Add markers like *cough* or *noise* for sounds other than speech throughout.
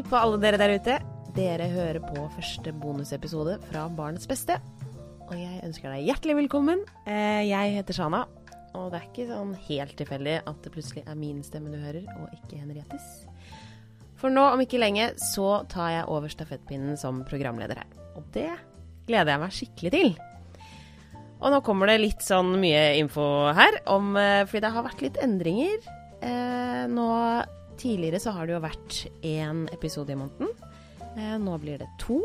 på alle dere der ute. Dere hører på første bonusepisode fra Barnets beste. Og jeg ønsker deg hjertelig velkommen. Eh, Jeg heter Shana, og det er ikke sånn helt tilfeldig at det plutselig er min stemme du hører, og ikke Henriettes. For nå om ikke lenge så tar jeg over stafettpinnen som programleder her. Og det gleder jeg meg skikkelig til. Og nå kommer det litt sånn mye info her, om, eh, fordi det har vært litt endringer. Eh, nå Tidligere så har det jo vært én episode i måneden. Eh, nå blir det to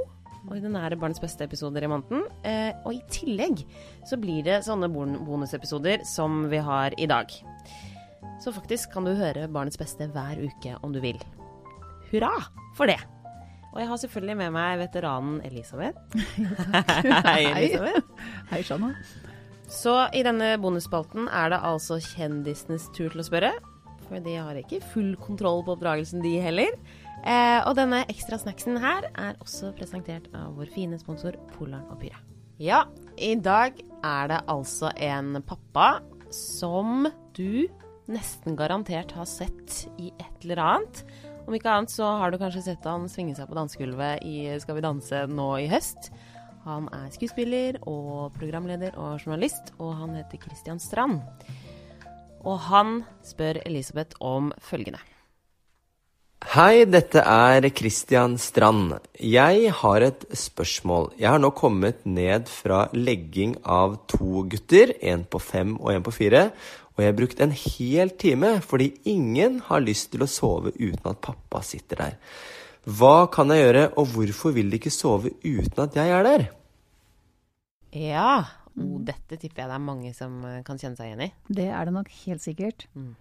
ordinære Barnets beste-episoder i måneden. Eh, og i tillegg så blir det sånne bon bonusepisoder som vi har i dag. Så faktisk kan du høre Barnets beste hver uke om du vil. Hurra for det! Og jeg har selvfølgelig med meg veteranen Elisabeth. *laughs* *laughs* Hei, Elisabeth. Hei, Shanna. Så i denne bonusspalten er det altså kjendisenes tur til å spørre. For de har ikke full kontroll på oppdragelsen, de heller. Eh, og denne ekstra snacksen her er også presentert av vår fine sponsor Polaren og Pyre. Ja, i dag er det altså en pappa som du nesten garantert har sett i et eller annet. Om ikke annet så har du kanskje sett han svinge seg på dansegulvet i Skal vi danse nå i høst. Han er skuespiller og programleder og journalist, og han heter Christian Strand. Og han spør Elisabeth om følgende. Hei, dette er Christian Strand. Jeg har et spørsmål. Jeg har nå kommet ned fra legging av to gutter, en på fem og en på fire, og jeg har brukt en hel time fordi ingen har lyst til å sove uten at pappa sitter der. Hva kan jeg gjøre, og hvorfor vil de ikke sove uten at jeg er der? Ja, oh, dette tipper jeg det er mange som eh, kan kjenne seg igjen i. Det er det nok helt sikkert. Mm.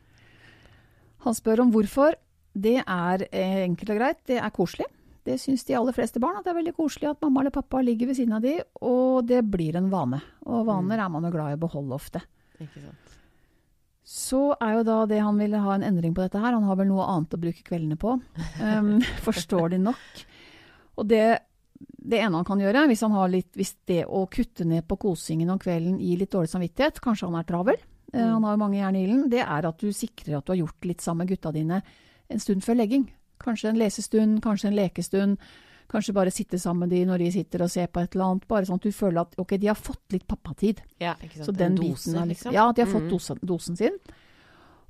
Han spør om hvorfor. Det er eh, enkelt og greit. Det er koselig. Det syns de aller fleste barn, at det er veldig koselig at mamma eller pappa ligger ved siden av de, og det blir en vane. Og vaner er man jo glad i å beholde ofte. Ikke sant? Så er jo da det han ville ha en endring på dette her, han har vel noe annet å bruke kveldene på, *laughs* um, de nok. Og det, det ene han kan gjøre, hvis, han har litt, hvis det å kutte ned på kosingen om kvelden gir litt dårlig samvittighet, kanskje han er travel, eh, Mm. han har jo mange jern i ilden, det er at du sikrer at du har gjort litt sammen med gutta dine en stund før legging. Kanskje en lesestund, kanskje en lekestund. Kanskje bare sitte sammen med de når de sitter og ser på et eller annet. Bare sånn at du føler at ok, de har fått litt pappatid. Ja, ikke sant? Så den en biten er liksom, liksom. Ja, de har fått Mm. dosen, dosen sin.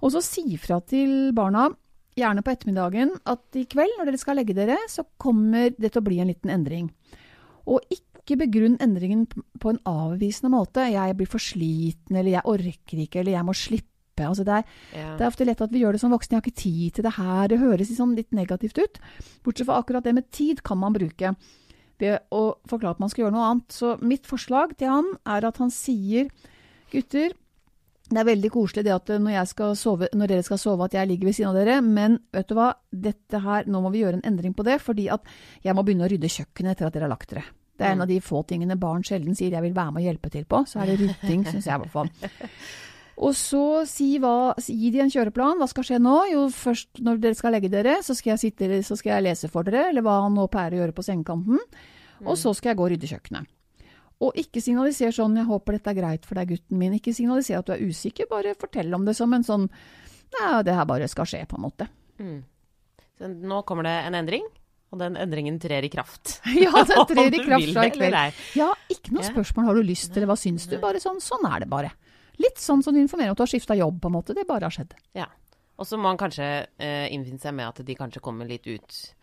Og så si fra til barna, gjerne på ettermiddagen, at i kveld når dere skal legge dere, så kommer det til å bli en liten endring. Og ikke begrunn endringen på en avvisende måte. Jeg blir for sliten, eller jeg orker ikke, eller jeg må slippe. Altså det, er, Ja. det er ofte lett at vi gjør det som voksne. Jeg har ikke tid til det her. Det høres liksom litt negativt ut. Bortsett fra akkurat det med tid kan man bruke ved å forklare at man skal gjøre noe annet. Så mitt forslag til han er at han sier gutter, det er veldig koselig det at når, jeg skal sove, når dere skal sove at jeg ligger ved siden av dere, men vet du hva, dette her, nå må vi gjøre en endring på det, fordi at jeg må begynne å rydde kjøkkenet etter at dere har lagt dere. Det er en av de få tingene barn sjelden sier jeg vil være med og hjelpe til på, så er det rydding, *laughs* syns jeg i hvert fall. Og så si hva, gi de en kjøreplan. Hva skal skje nå? Jo, først når dere skal legge dere, så skal jeg, sitte, så skal jeg lese for dere, eller hva han nå pleier å gjøre på sengekanten. Og så skal jeg gå og rydde kjøkkenet. Og ikke signaliser sånn 'jeg håper dette er greit for deg, gutten min'. Ikke signaliser at du er usikker, bare fortell om det som en sånn 'nei, det her bare skal skje', på en måte. Mm. Så nå kommer det en endring, og den endringen trer i kraft. *laughs* Ja, den *laughs* trer i kraft fra i kveld. Ja, ikke noe spørsmål 'har du lyst', eller 'hva syns du'? Bare sånn 'sånn er det bare'. Litt sånn som du informerer om at du har skifta jobb, på en måte. Det bare har skjedd. Ja. Og så må han kanskje eh, innfinne seg med at de kanskje kommer litt ut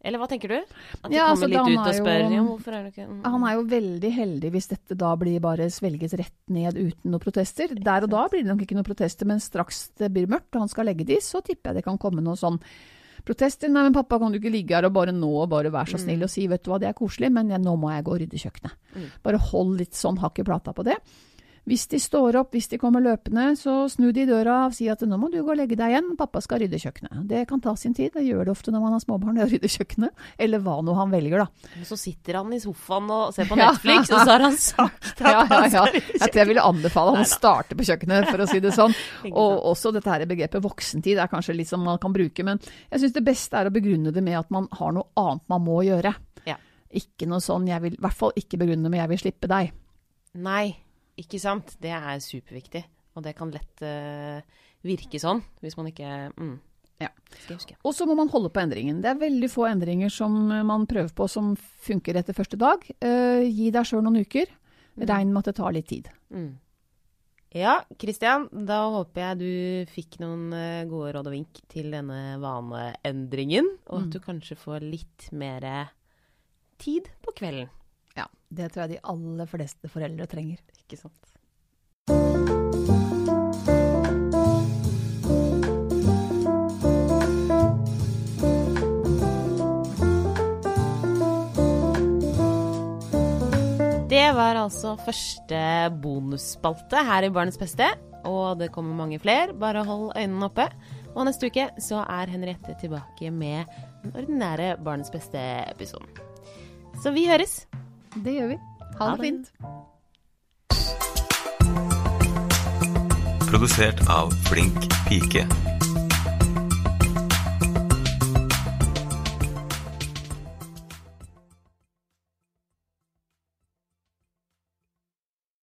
Eller hva tenker du? At de Ja, altså, kommer litt ut og spør jo- ja, hvorfor er du ikke mm. Han er jo veldig heldig hvis dette da blir bare svelget rett ned uten noen protester. Der og da blir det nok ikke noen protester, men straks det blir mørkt og han skal legge de, så tipper jeg det kan komme noe sånn protester. Nei, men pappa, kan du ikke ligge her og bare nå og bare være så snill og si vet du hva, det er koselig, men jeg, nå må jeg gå og rydde kjøkkenet. Mm. Bare hold litt sånn hakk i plata på det. Hvis de står opp, hvis de kommer løpende, så snu de døra og si at nå må du gå og legge deg igjen, pappa skal rydde kjøkkenet. Det kan ta sin tid, det gjør det ofte når man har småbarn, å rydde kjøkkenet. Eller hva nå han velger, da. Så sitter han i sofaen og ser på Ja. Netflix, og så har han sagt at Ja, ja, ja. jeg ville anbefale han å starte på kjøkkenet, for å si det sånn. *laughs* Og også dette her begrepet voksentid er kanskje litt som man kan bruke, men jeg syns det beste er å begrunne det med at man har noe annet man må gjøre. Ja. Ikke noe sånn jeg vil, i hvert fall ikke begrunne med 'jeg vil slippe deg'. Nei, ikke sant. Det er superviktig. Og det kan lett uh, virke sånn, hvis man ikke mm. Ja. Og så må man holde på endringen. Det er veldig få endringer som man prøver på som funker etter første dag. Uh, gi deg sjøl noen uker. Regn med at det tar litt tid. Mm. Ja, Kristian, da håper jeg du fikk noen eh, gode råd og vink til denne vaneendringen, og at du kanskje får litt mer tid på kvelden. Ja, Det tror jeg de aller fleste foreldre trenger. Ikke sant? Det var altså første bonusspalte her i Barnets beste. Og det kommer mange flere. Bare hold øynene oppe. Og neste uke så er Henriette tilbake med den ordinære Barnets beste-episoden. Så vi høres. Det gjør vi. Ha Ha det det. fint. Produsert av Flink pike.